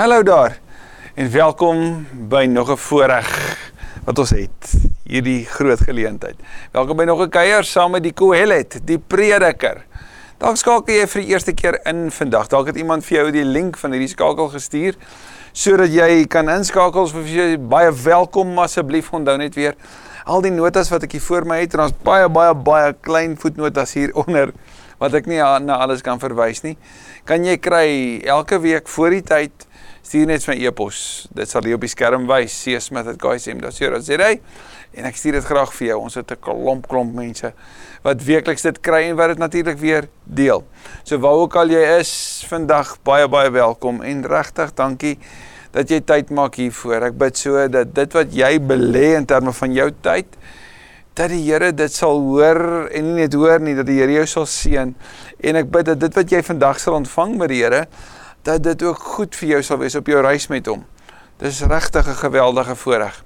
Hallo daar. En welkom by nog 'n voorreg wat ons het. Hierdie groot geleentheid. Welkom by nog 'n kuier saam met die Kohelet, die prediker. Dalk skakel jy vir die eerste keer in vandag. Dalk het iemand vir jou die link van hierdie skakel gestuur sodat jy kan inskakel. Vir jy baie welkom asseblief onthou net weer al die notas wat ek hier voor my het en ons baie baie baie klein voetnotas hier onder wat ek nie na alles kan verwys nie. Kan jy kry elke week voor die tyd stuur net my e-pos. Dit sal jy op die skerm wys. csmith@guysm.co.za en ek stuur dit graag vir jou. Ons het 'n klomp klomp mense wat weekliks dit kry en wat dit natuurlik weer deel. So waar ook al jy is vandag, baie baie welkom en regtig dankie dat jy tyd maak hiervoor. Ek bid so dat dit wat jy belê in terme van jou tyd dat die Here dit sal hoor en nie net hoor nie dat die Here jou sal seën en ek bid dat dit wat jy vandag sal ontvang by die Here dat dit ook goed vir jou sal wees op jou reis met hom. Dis regtig 'n geweldige voorreg.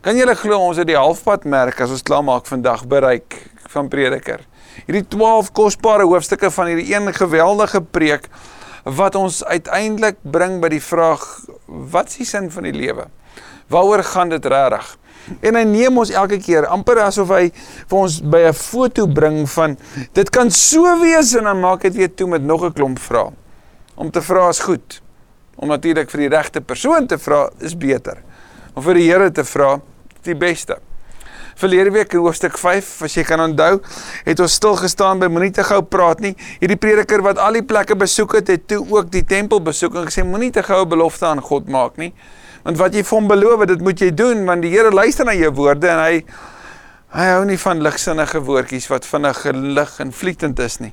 Kan julle glo ons het die halfpad merk as ons klaar maak vandag bereik van Prediker. Hierdie 12 kosbare hoofstukke van hierdie een geweldige preek wat ons uiteindelik bring by die vraag wat is die sin van die lewe? Waaroor gaan dit regtig? En hy neem ons elke keer amper asof hy vir ons by 'n foto bring van dit kan so wees en dan maak dit weer toe met nog 'n klomp vrae. Om te vra is goed. Om natuurlik vir die regte persoon te vra is beter. Om vir die Here te vra is die beste. Verlede week in hoofstuk 5, as jy kan onthou, het ons stil gestaan by moenie te gou praat nie. Hierdie prediker wat al die plekke besoek het, het toe ook die tempel besoek en gesê moenie te gou 'n belofte aan God maak nie. Want wat jy vir hom beloof, dit moet jy doen want die Here luister na jou woorde en hy hy hou nie van ligsinnige woordjies wat vinnig gelig en vlietend is nie.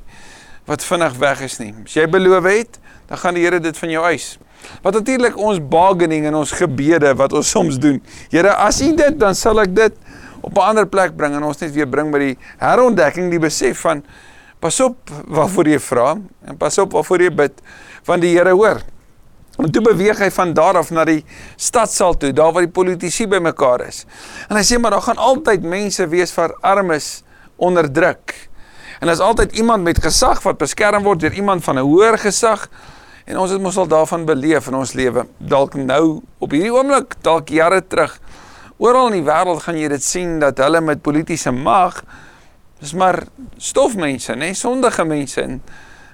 Wat vinnig weg is nie. As jy beloof het, dan gaan die Here dit van jou eis. Wat natuurlik ons bargaining en ons gebede wat ons soms doen. Here, as U dit, dan sal ek dit op 'n ander plek bring en ons net weer bring by die herontdekking die besef van pas op waarvoor jy vra en pas op waarvoor jy bid van die Here hoor. En toe beweeg hy van daar af na die stadsaal toe, daar waar die politici bymekaar is. En hy sê maar daar gaan altyd mense wees wat armes onderdruk. En daar's altyd iemand met gesag wat beskerm word deur iemand van 'n hoër gesag. En ons het mos al daarvan beleef in ons lewe. Dalk nou op hierdie oomblik, dalk jare terug. Oral in die wêreld gaan jy dit sien dat hulle met politieke mag dis maar stofmense, nê, sondige mense en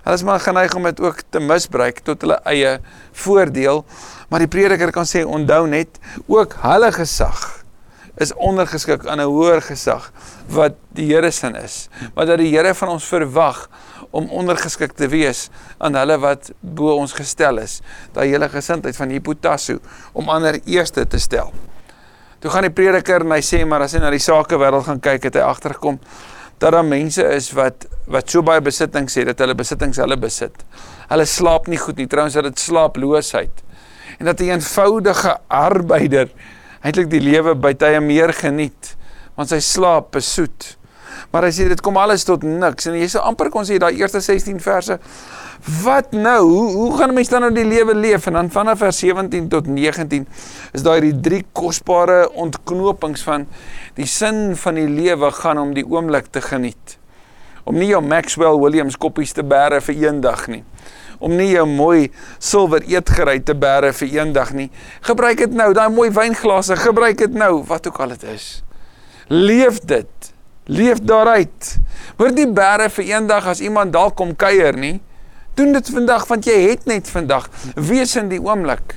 hulle is maar geneig om dit ook te misbruik tot hulle eie voordeel. Maar die prediker kan sê onthou net ook hulle gesag is ondergeskik aan 'n hoër gesag wat die Here se is. Wat dat die Here van ons verwag om ondergeskik te wees aan hulle wat bo ons gestel is. Daai hele gesindheid van hipotasso om ander eerste te stel. Toe gaan die prediker en hy sê maar as hy na die sakewêreld gaan kyk het hy agtergekom dat daar mense is wat wat so baie besittings het dat hulle besittings hulle besit. Hulle slaap nie goed nie, trouens dat dit slaaploosheid. En dat 'n eenvoudige arbeider eintlik die lewe by tye meer geniet want sy slaap besoet. Maar hy sê dit kom alles tot niks. En jy sê amper kon sê daai eerste 16 verse wat nou? Hoe hoe gaan mense dan nou die lewe leef? En dan vanaf vers 17 tot 19 is daai die drie kosbare ontknopings van die sin van die lewe gaan om die oomblik te geniet. Om nie jou Maxwell Williams koppies te bære vir eendag nie. Om nie jou mooi silwer eetgerei te bære vir eendag nie. Gebruik dit nou daai mooi wynglase gebruik dit nou wat ook al dit is. Leef dit leef daaruit word nie bære vir eendag as iemand dalk kom kuier nie Doen dit vandag want jy het net vandag. Wees in die oomblik.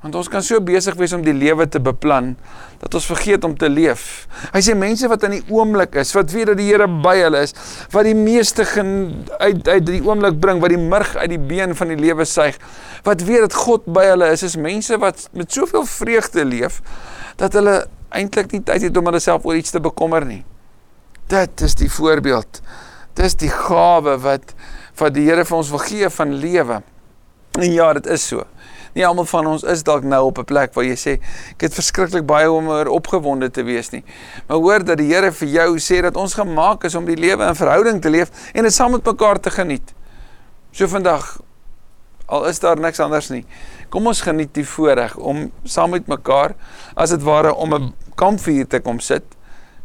Want ons kan so besig wees om die lewe te beplan dat ons vergeet om te leef. Hy sê mense wat in die oomblik is, wat weet dat die Here by hulle is, wat die meeste gen, uit uit die oomblik bring, wat die murg uit die been van die lewe suig, wat weet dat God by hulle is, is mense wat met soveel vreugde leef dat hulle eintlik nie tyd het om hulle self oor iets te bekommer nie. Dit is die voorbeeld. Dis die gawe wat wat die Here vir ons wil gee van lewe. En ja, dit is so. Nie almal van ons is dalk nou op 'n plek waar jy sê ek het verskriklik baie om oor opgewonde te wees nie. Maar hoor dat die Here vir jou sê dat ons gemaak is om die lewe in verhouding te leef en dit saam met mekaar te geniet. So vandag al is daar niks anders nie. Kom ons geniet die voorreg om saam met mekaar as dit ware om 'n kampvuur te kom sit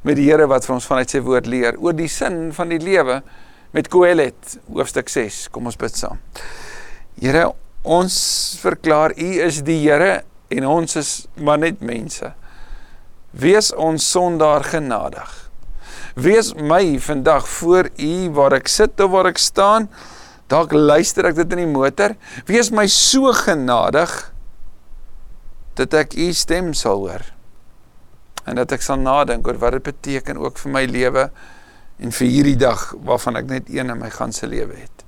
met die Here wat vir ons vanuit sy woord leer oor die sin van die lewe met Kohelet hoofstuk 6. Kom ons bid saam. Here, ons verklaar U is die Here en ons is maar net mense. Wees ons sondaar genadig. Wees my vandag voor U waar ek sit of waar ek staan. Dalk luister ek dit in die motor. Wees my so genadig dat ek U stem sal hoor. En dat ek sal nadink oor wat dit beteken ook vir my lewe en vir hierdie dag waarvan ek net een in my ganse lewe het.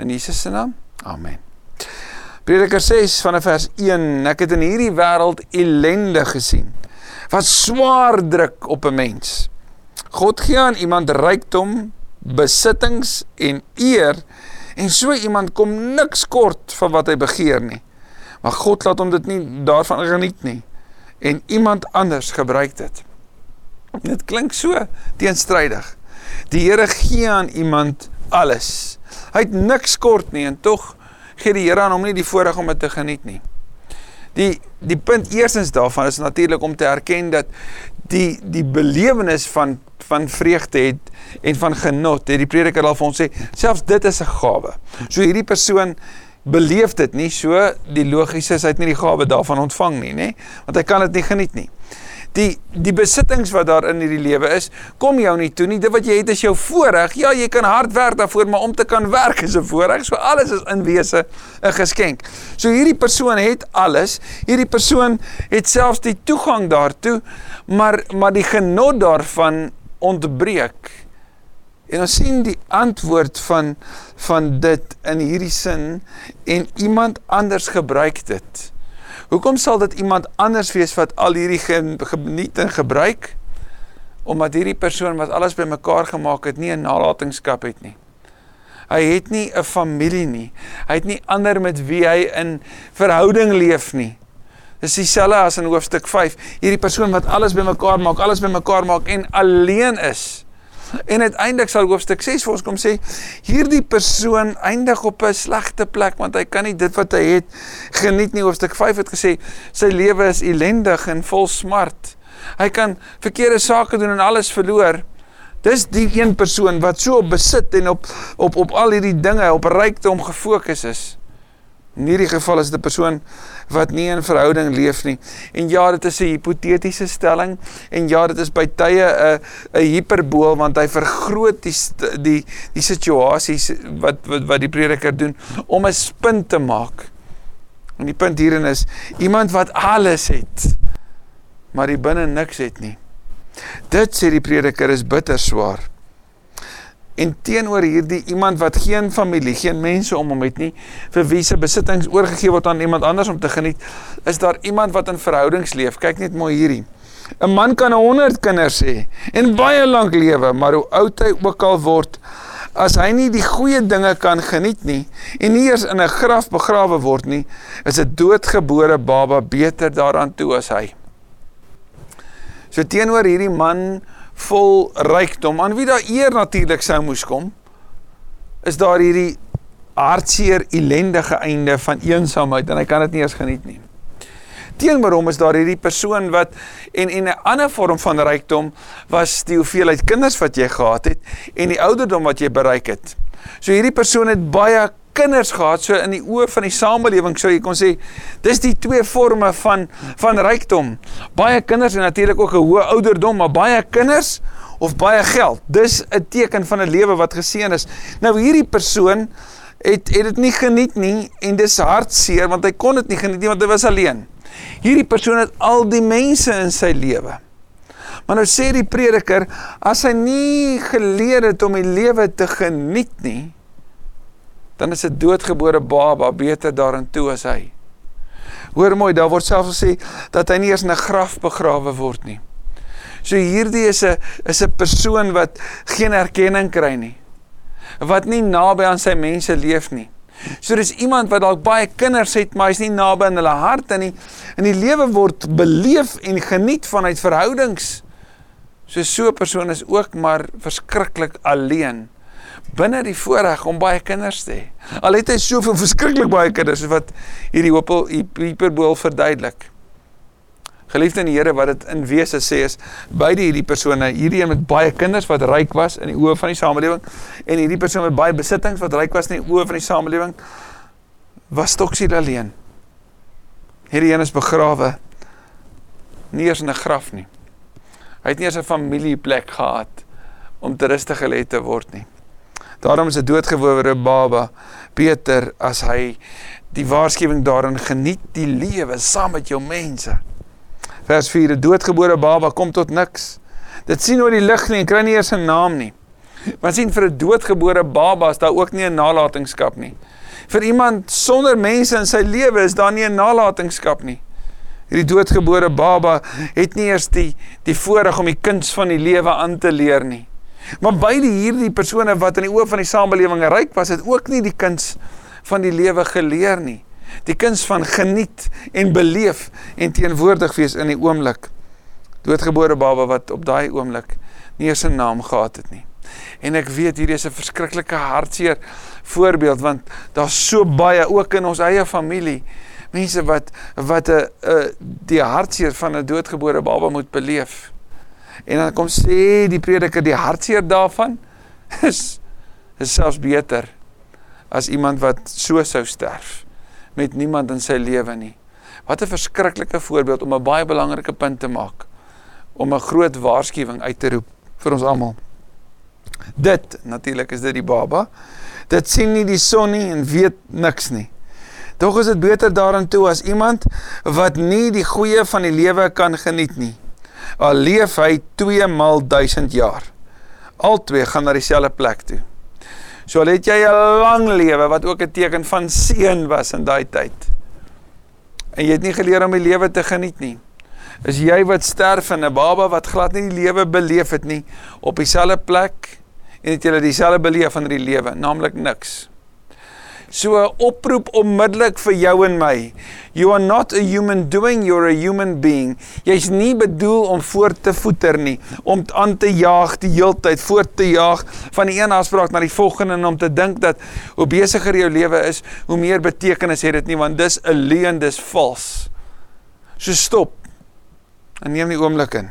In Jesus se naam. Amen. Prediker 6 vanaf vers 1. Ek het in hierdie wêreld ellende gesien wat swaar druk op 'n mens. God gee aan iemand rykdom, besittings en eer en so iemand kom niks kort van wat hy begeer nie. Maar God laat hom dit nie daarvan geniet nie en iemand anders gebruik dit. Dit klink so teenstrydig. Die Here gee aan iemand alles. Hy het niks kort nie en tog gee die Here aan hom nie die voorreg om dit te geniet nie. Die die punt eerstens daarvan is natuurlik om te erken dat die die belewenis van van vreugde het en van genot het die prediker al vir ons sê selfs dit is 'n gawe. So hierdie persoon beleef dit nie so die logiese is hy het nie die gawe daarvan ontvang nie nê want hy kan dit nie geniet nie die die besittings wat daar in hierdie lewe is, kom jou nie toe nie. Dit wat jy het is jou voorreg. Ja, jy kan hard werk daarvoor, maar om te kan werk is 'n voorreg. So alles is in wese 'n geskenk. So hierdie persoon het alles. Hierdie persoon het selfs die toegang daartoe, maar maar die genot daarvan ontbreek. En ons sien die antwoord van van dit in hierdie sin en iemand anders gebruik dit. Hoekom sal dit iemand anders wees wat al hierdie geniet en gebruik? Omdat hierdie persoon wat alles bymekaar gemaak het, nie 'n nalatenskap het nie. Hy het nie 'n familie nie. Hy het nie ander met wie hy in verhouding leef nie. Dis dieselfde as in hoofstuk 5. Hierdie persoon wat alles bymekaar maak, alles bymekaar maak en alleen is. En uiteindelik sal hoofstuk 6 vir ons kom sê hierdie persoon eindig op 'n slegte plek want hy kan nie dit wat hy het geniet nie. Hoofstuk 5 het gesê sy lewe is ellendig en vol smart. Hy kan verkeerde sake doen en alles verloor. Dis die een persoon wat so op besit en op op op al hierdie dinge op rykdom gefokus is. In hierdie geval is dit 'n persoon wat nie in verhouding leef nie. En ja, dit is 'n hipotetiese stelling en ja, dit is by tye 'n 'n hiperbool want hy vergroot die die die situasies wat wat wat die prediker doen om 'n punt te maak. En die punt hierin is iemand wat alles het, maar die binne niks het nie. Dit sê die prediker is bitter swaar. En teenoor hierdie iemand wat geen familie, geen mense om hom het nie, vir wie se besittings oorgegee word aan iemand anders om te geniet, is daar iemand wat in verhoudings leef. Kyk net mooi hierdie. 'n Man kan 100 kinders hê en baie lank lewe, maar hoe oud hy ook al word, as hy nie die goeie dinge kan geniet nie en nie eers in 'n graf begrawe word nie, is 'n doodgebore baba beter daaraan toe as hy. So teenoor hierdie man vol rykdom aan wie daar eer natuurlik sou moes kom is daar hierdie hartseer ellendige einde van eensaamheid en hy kan dit nie eens geniet nie. Teenoor hom is daar hierdie persoon wat en en 'n ander vorm van rykdom was die hoeveelheid kinders wat jy gehad het en die ouderdom wat jy bereik het. So hierdie persoon het baie kinders gehad. So in die oë van die samelewing sou jy kon sê dis die twee forme van van rykdom. Baie kinders en natuurlik ook 'n hoë ouderdom maar baie kinders of baie geld. Dis 'n teken van 'n lewe wat geseën is. Nou hierdie persoon het het dit nie geniet nie en dis hartseer want hy kon dit nie geniet nie want hy was alleen. Hierdie persoon het al die mense in sy lewe. Maar nou sê die prediker as hy nie geleer het om die lewe te geniet nie dan is 'n doodgebore baba beter daarin toe as hy. Hoor mooi, daar word selfs gesê dat hy nie eens in 'n graf begrawe word nie. So hierdie is 'n is 'n persoon wat geen erkenning kry nie. Wat nie naby aan sy mense leef nie. So dis iemand wat dalk baie kinders het, maar hy's nie naby aan hulle harte nie. En die lewe word beleef en geniet vanuit verhoudings. So so 'n persoon is ook maar verskriklik alleen binne die voorreg om baie kinders te hê. Al het hy soveel verskriklik baie kinders wat hierdie hopel hiperbool verduidelik. Geliefde in die Here wat dit in wese sê is beide hierdie persone, hierdie een met baie kinders wat ryk was in die oë van die samelewing en hierdie persoon met baie besittings wat ryk was in die oë van die samelewing was Toksiel alleen. Hierdie een is begrawe nie eers in 'n graf nie. Hy het nie eers 'n familieplek gehad om te rustig gelê te word nie. Daarom is 'n doodgebore baba beter as hy die waarskuwing daarin geniet die lewe saam met jou mense. Vers 4: 'n Doodgebore baba kom tot niks. Dit sien oor die lig nie en kry nie eers 'n naam nie. Want sien vir 'n doodgebore baba is daar ook nie 'n nalatenskap nie. Vir iemand sonder mense in sy lewe is daar nie 'n nalatenskap nie. Hierdie doodgebore baba het nie eers die die voorreg om die kuns van die lewe aan te leer nie. Maar beide hierdie persone wat in die oë van die samelewing ryk was, het ook nie die kuns van die lewe geleer nie. Die kuns van geniet en beleef en teenwoordig wees in die oomblik. Doodgebore baba wat op daai oomblik nie eens 'n naam gehad het nie. En ek weet hierdie is 'n verskriklike hartseer voorbeeld want daar's so baie ook in ons eie familie mense wat wat 'n die hartseer van 'n doodgebore baba moet beleef. En dan kom sê die prediker die hartseer daarvan is is selfs beter as iemand wat so sou sterf met niemand in sy lewe nie. Wat 'n verskriklike voorbeeld om 'n baie belangrike punt te maak om 'n groot waarskuwing uit te roep vir ons almal. Dit natuurlik is dit die baba. Dit sien nie die son nie en weet niks nie. Tog is dit beter daarin toe as iemand wat nie die goeie van die lewe kan geniet nie. Al leef hy 2 maal 1000 jaar. Albei gaan na dieselfde plek toe. So al het jy 'n lang lewe wat ook 'n teken van seën was in daai tyd. En jy het nie geleer om die lewe te geniet nie. Is jy wat sterf en 'n baba wat glad nie die lewe beleef het nie op dieselfde plek en het jy dieselfde beleef van die lewe, naamlik niks. So 'n oproep onmiddellik vir jou en my. You are not a human doing, you're a human being. Jy's nie bedoel om voort te voeter nie, om aan te jaag die heeltyd, voort te jaag van die een afspraak na die volgende en om te dink dat hoe besigger jou lewe is, hoe meer betekenis het dit nie, want dis 'n leuen, dis vals. So stop. En neem die oomblik in.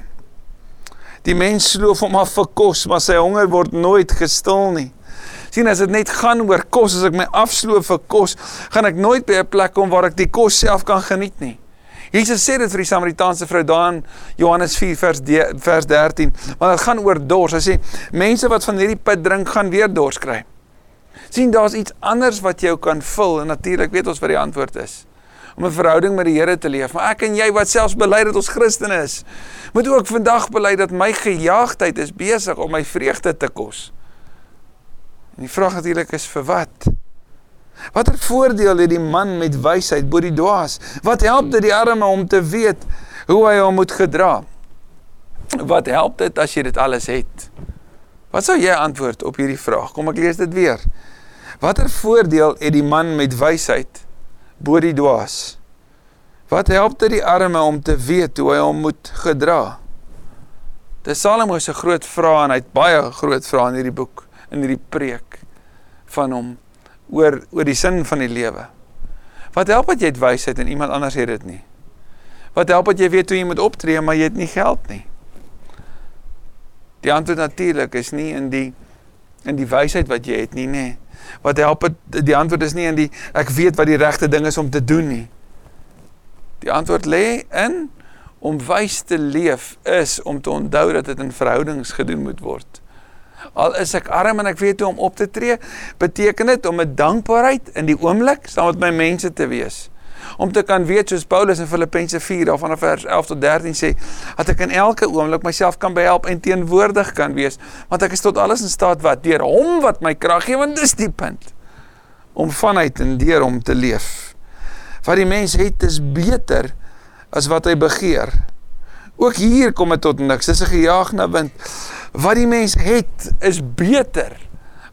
Die mens sloof hom af vir kos, maar sy honger word nooit gestil nie sien as dit net gaan oor kos as ek my afsloof vir kos, gaan ek nooit by 'n plek kom waar ek die kos self kan geniet nie. Jesus sê dit vir die Samaritaanse vrou daan Johannes 4 vers de, vers 13, want dit gaan oor dors. Hy sê mense wat van hierdie put drink gaan weer dors kry. sien daar's iets anders wat jou kan vul en natuurlik weet ons wat die antwoord is om 'n verhouding met die Here te leef. Maar ek en jy wat selfs bely dat ons Christen is, moet ook vandag bely dat my gejaagdheid is besig om my vreugde te kos. En die vraag natuurlik is vir wat? Watter voordeel het die man met wysheid bo die dwaas? Wat help dit die arme om te weet hoe hy hom moet gedra? Wat help dit as jy dit alles het? Wat sou jy antwoord op hierdie vraag? Kom ek lees dit weer. Watter voordeel het die man met wysheid bo die dwaas? Wat help dit die arme om te weet hoe hy hom moet gedra? Dis Salomo se groot vraag en hy het baie groot vrae in hierdie boek in hierdie preek van hom oor oor die sin van die lewe. Wat help dat jy het wysheid en iemand anders het dit nie? Wat help dat jy weet hoe jy moet optree maar jy het nie geld nie? Die antwoord natuurlik is nie in die in die wysheid wat jy het nie, nê. Wat help dit die antwoord is nie in die ek weet wat die regte ding is om te doen nie. Die antwoord lê in om wys te leef is om te onthou dat dit in verhoudings gedoen moet word. Al is ek arm en ek weet hoe om op te tree, beteken dit om 'n dankbaarheid in die oomblik saam met my mense te wees. Om te kan weet soos Paulus in Filippense 4 af vanaf vers 11 tot 13 sê, dat ek in elke oomblik myself kan behelp en teenwoordig kan wees, want ek is tot alles in staat wat deur hom wat my krag gee, want dis die punt om vanuit en deur hom te leef. Wat die mens het is beter as wat hy begeer. Ook hier kom dit tot niks. Dis 'n gejaag na wind wat die mens het is beter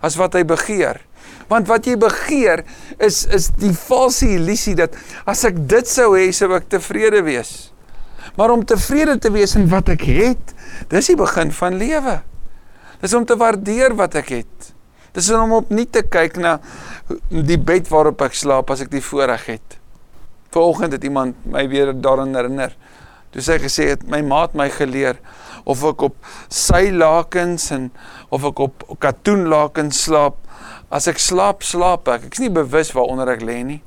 as wat hy begeer. Want wat jy begeer is is die valse illusie dat as ek dit sou hê, sou ek tevrede wees. Maar om tevrede te wees in wat ek het, dis die begin van lewe. Dis om te waardeer wat ek het. Dis om op nie te kyk na die bed waarop ek slaap as ek die voorreg het. Vanoggend het iemand my weer daaraan herinner. Toe sê hy gesê het my maat my geleer of ek op sy lakens en of ek op katoenlakens slaap. As ek slaap, slaap ek. Ek's nie bewus waaronder ek lê nie.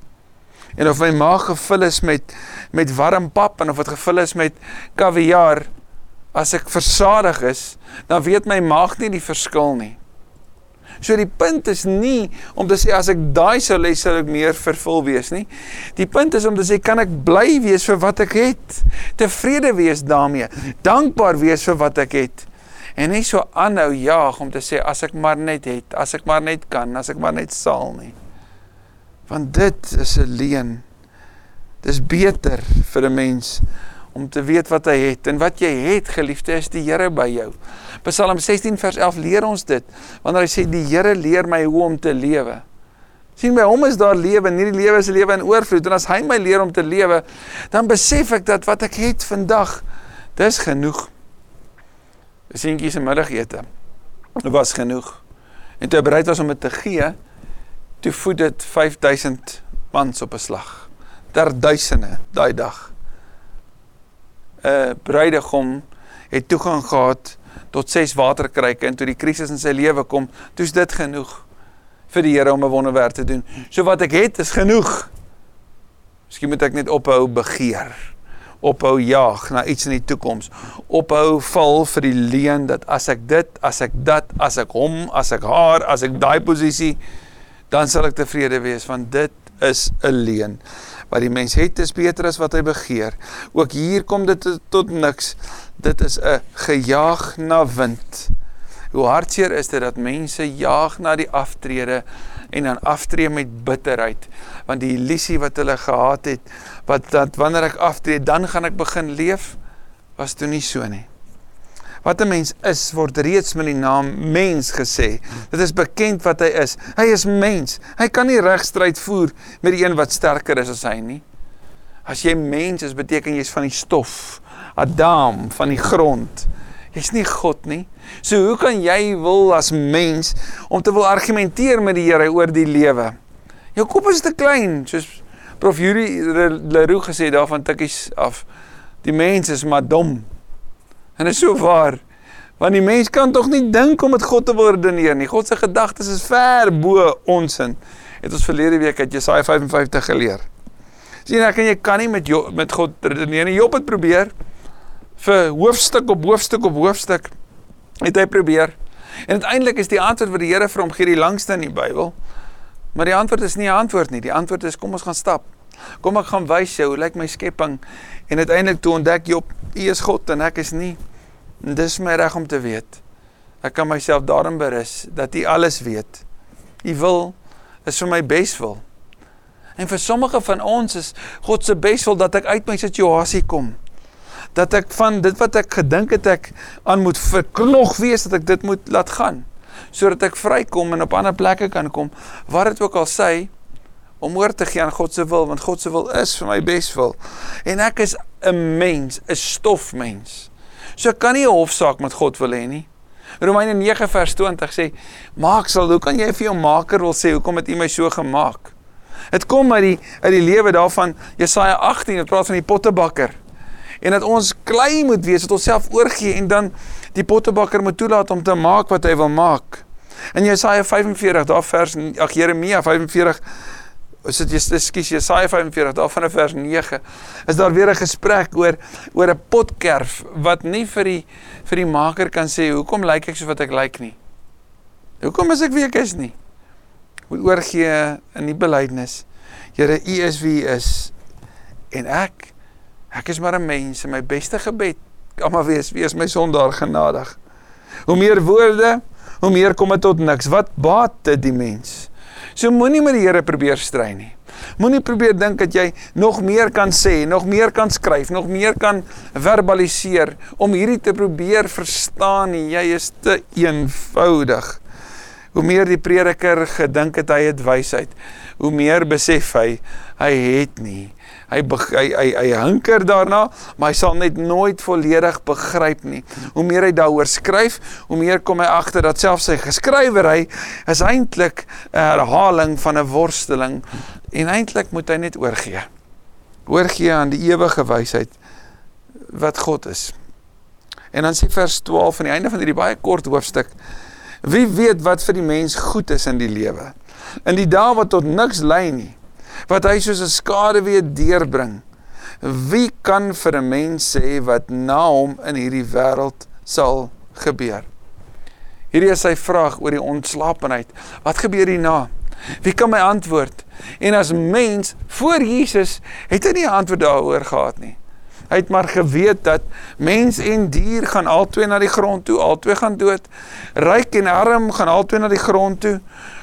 En of my maag gevul is met met warm pap en of dit gevul is met kaviaar, as ek versadig is, dan weet my maag nie die verskil nie. So die punt is nie om te sê as ek daai sou lê sou ek meer vervul wees nie. Die punt is om te sê kan ek bly wees vir wat ek het? Tevrede wees daarmee. Dankbaar wees vir wat ek het. En nie so aanhou jaag om te sê as ek maar net het, as ek maar net kan, as ek maar net sal nie. Want dit is 'n leuen. Dis beter vir 'n mens om te weet wat hy het en wat jy het geliefde is die Here by jou. Psalm 16 vers 11 leer ons dit wanneer hy sê die Here leer my hoe om te lewe. sien by hom is daar lewe en hierdie lewe is 'n lewe in oorvloed en as hy my leer om te lewe dan besef ek dat wat ek het vandag dis genoeg. Seentjie se middagete was genoeg. En toe bereid was om dit te gee, toe voed dit 5000 mans op 'n slag. Ter duisende daai dag. 'n bruidegom het toegang gehad tot ses waterkruike en toe die krisis in sy lewe kom, toe's dit genoeg vir die Here om 'n wonderwerk te doen. So wat ek het is genoeg. Miskien moet ek net ophou begeer. Ophou jaag na iets in die toekoms. Ophou val vir die leuen dat as ek dit, as ek dat, as ek hom, as ek haar, as ek daai posisie, dan sal ek tevrede wees want dit is 'n leuen wat die mens het is beter as wat hy begeer. Ook hier kom dit tot niks. Dit is 'n gejaag na wind. Hoe hartseer is dit dat mense jaag na die aftrede en dan aftree met bitterheid want die illusie wat hulle gehad het wat dat wanneer ek aftree dan gaan ek begin leef was toe nie so nie. Wat 'n mens is word reeds met die naam mens gesê. Dit is bekend wat hy is. Hy is mens. Hy kan nie regstryd voer met die een wat sterker is as hy nie. As jy mens is, beteken jy's van die stof. Adam van die grond. Jy's nie God nie. So hoe kan jy wil as mens om te wil argumenteer met die Here oor die lewe? Jou kop is te klein, soos Prof Yuri Leroux gesê daarvan tikkies af. Die mens is maar dom. En dit is so waar. Want die mens kan tog nie dink om met God te redeneer nie. God se gedagtes is ver bo ons in. Het ons verlede week uit Jesaja 55 geleer. Sien ek en jy kan nie met jo, met God redeneer nie. Job het probeer vir hoofstuk op hoofstuk op hoofstuk het hy probeer. En uiteindelik is die antwoord wat die Here vir hom gee die langste in die Bybel. Maar die antwoord is nie 'n antwoord nie. Die antwoord is kom ons gaan stap. Kom ek gaan wys jou hoe lyk my skepping en uiteindelik toe ontdek Job, U is God en ek is nie. En dis my reg om te weet. Ek kan myself daarin berus dat U alles weet. U wil is vir my beswil. En vir sommige van ons is God se beswil dat ek uit my situasie kom. Dat ek van dit wat ek gedink het ek aan moet verknog wees dat ek dit moet laat gaan sodat ek vrykom en op ander plekke kan kom. Wat dit ook al sê om oor te gee aan God se wil want God se wil is vir my beswil. En ek is 'n mens, 'n stofmens. So ek kan nie 'n hofsaak met God wil hê nie. Romeine 9 vers 20 sê: "Maak sal, hoe kan jy vir jou maker wil sê hoekom het U my so gemaak?" Dit kom uit die uit die lewe daarvan Jesaja 18, dit praat van die pottebakker. En dat ons klei moet wees, dat ons self oorgee en dan die pottebakker moet toelaat om te maak wat hy wil maak. In Jesaja 45, daar vers ag Jeremia 45 is dit ekskuus Jesaja 45 daar van vers 9 is daar weer 'n gesprek oor oor 'n potkerf wat nie vir die vir die maker kan sê hoekom lyk ek so wat ek lyk nie. Hoekom is ek wie ek is nie? Moet oorgee in die belydenis. Here, U is wie U is en ek ek is maar 'n mens en my beste gebed kan maar wees wees my sondaar genadig. Hoe meer woorde, hoe meer kom dit tot niks. Wat baat dit die mens? So moenie met die Here probeer stry nie. Moenie probeer dink dat jy nog meer kan sê, nog meer kan skryf, nog meer kan verbaliseer om hierdie te probeer verstaan nie. Jy is te eenvoudig. Hoe meer die prediker gedink het hy het wysheid, hoe meer besef hy hy het nie hy hy hy, hy hunker daarna, maar hy sal net nooit volledig begryp nie. Hoe meer hy daaroor skryf, hoe meer kom hy agter dat selfs sy geskrywery is eintlik 'n herhaling van 'n worsteling en eintlik moet hy net oorgee. Oorgee aan die ewige wysheid wat God is. En dan sê vers 12 aan die einde van hierdie baie kort hoofstuk: Wie weet wat vir die mens goed is in die lewe? In die dae wat tot niks lei nie wat hy soos 'n skade weer deurbring. Wie kan vir 'n mens sê wat na hom in hierdie wêreld sal gebeur? Hierdie is sy vraag oor die ontslapenheid. Wat gebeur hierna? Wie kan my antwoord? En as mens voor Jesus het hy nie antwoord daaroor gehad nie. Hy het maar geweet dat mens en dier gaan albei na die grond toe, albei gaan dood. Ryk en arm gaan albei na die grond toe.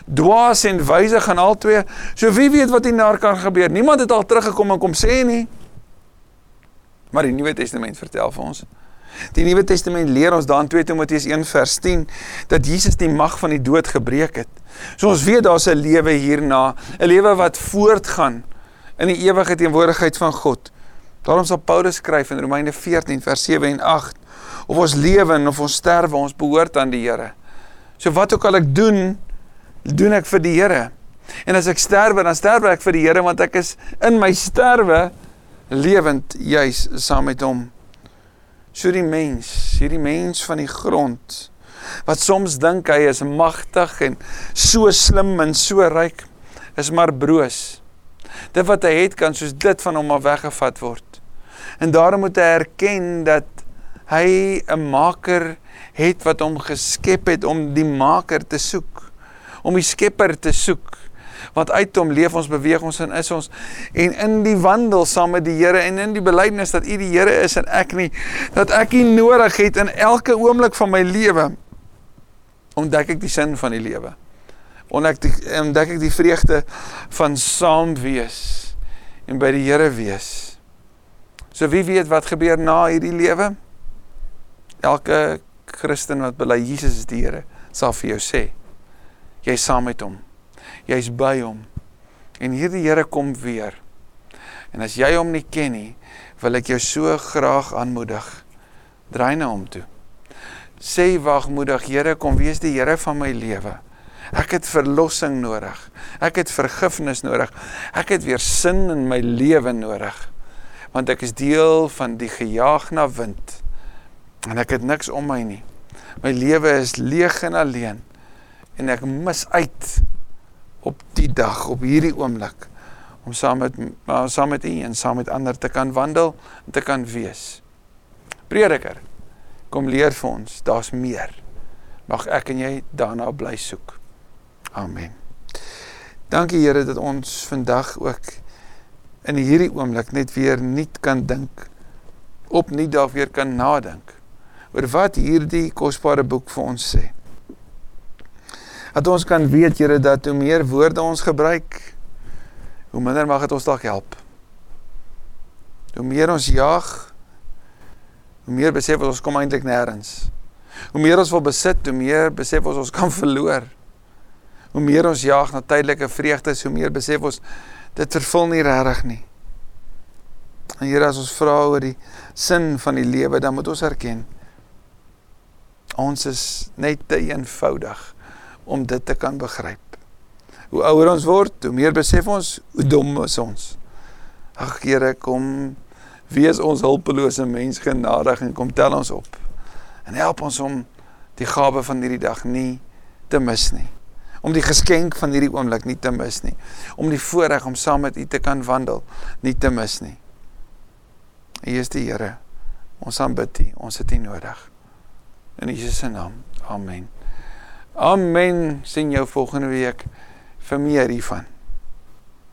Dwaas en wyse gaan albei. So wie weet wat hierna kan gebeur? Niemand het al teruggekom en kom sê nie. Maar die Nuwe Testament vertel vir ons Die Nuwe Testament leer ons dan 2 Timoteus 1 vers 10 dat Jesus die mag van die dood gebreek het. So ons weet daar's 'n lewe hierna, 'n lewe wat voortgaan in die ewige teenwoordigheid van God. Daarom sal Paulus skryf in Romeine 14 vers 7 en 8 of ons lewe of ons sterwe, ons behoort aan die Here. So wat ook al ek doen, doen ek vir die Here. En as ek sterwe, dan sterwe ek vir die Here want ek is in my sterwe lewend juis saam met hom. So die mens, hierdie mens van die grond wat soms dink hy is magtig en so slim en so ryk, is maar broos. Dit wat hy het kan soos dit van hom af weggevat word. En daarom moet hy erken dat hy 'n maker het wat hom geskep het om die maker te soek, om die skepper te soek want uit hom leef ons, beweeg ons en is ons en in die wandel saam met die Here en in die belydenis dat U die Here is en ek nie dat ek U nodig het in elke oomblik van my lewe ontdek ek die sin van die lewe. Ontdek die, ontdek ek die vreugde van saam wees en by die Here wees. So wie weet wat gebeur na hierdie lewe? Elke Christen wat bely Jesus is die Here, sal vir jou sê jy is saam met hom jy's by hom. En hierdie Here kom weer. En as jy hom nie ken nie, wil ek jou so graag aanmoedig. Draai na hom toe. Sê wagmoedig, Here, kom wees die Here van my lewe. Ek het verlossing nodig. Ek het vergifnis nodig. Ek het weer sin in my lewe nodig. Want ek is deel van die gejaag na wind. En ek het niks om my nie. My lewe is leeg en alleen. En ek mis uit op die dag, op hierdie oomblik om saam met saam met U en saam met ander te kan wandel en te kan wees. Prediker, kom leer vir ons, daar's meer. Mag ek en jy daarna bly soek. Amen. Dankie Here dat ons vandag ook in hierdie oomblik net weer nuut kan dink, opnuut daar weer kan nadink oor wat hierdie kosbare boek vir ons sê dat ons kan weet Here dat hoe meer woorde ons gebruik hoe minder mag dit ons dalk help. Hoe meer ons jag hoe meer besef ons kom eintlik nêrens. Hoe meer ons wil besit, hoe meer besef ons ons kan verloor. Hoe meer ons jag na tydelike vreugdes, hoe meer besef ons dit vervul nie regtig nie. En Here as ons vra oor die sin van die lewe, dan moet ons erken ons is net te eenvoudig om dit te kan begryp. Hoe ouer ons word, hoe meer besef ons hoe dom is ons. Ag Here, kom wees ons hulpelose mens genadig en kom tel ons op. En help ons om die gawe van hierdie dag nie te mis nie. Om die geskenk van hierdie oomblik nie te mis nie. Om die voorreg om saam met U te kan wandel nie te mis nie. U is die Here. Ons aanbid U. Ons het U nodig. In Jesus se naam. Amen. Amen. Sien jou volgende week vir meer hiervan.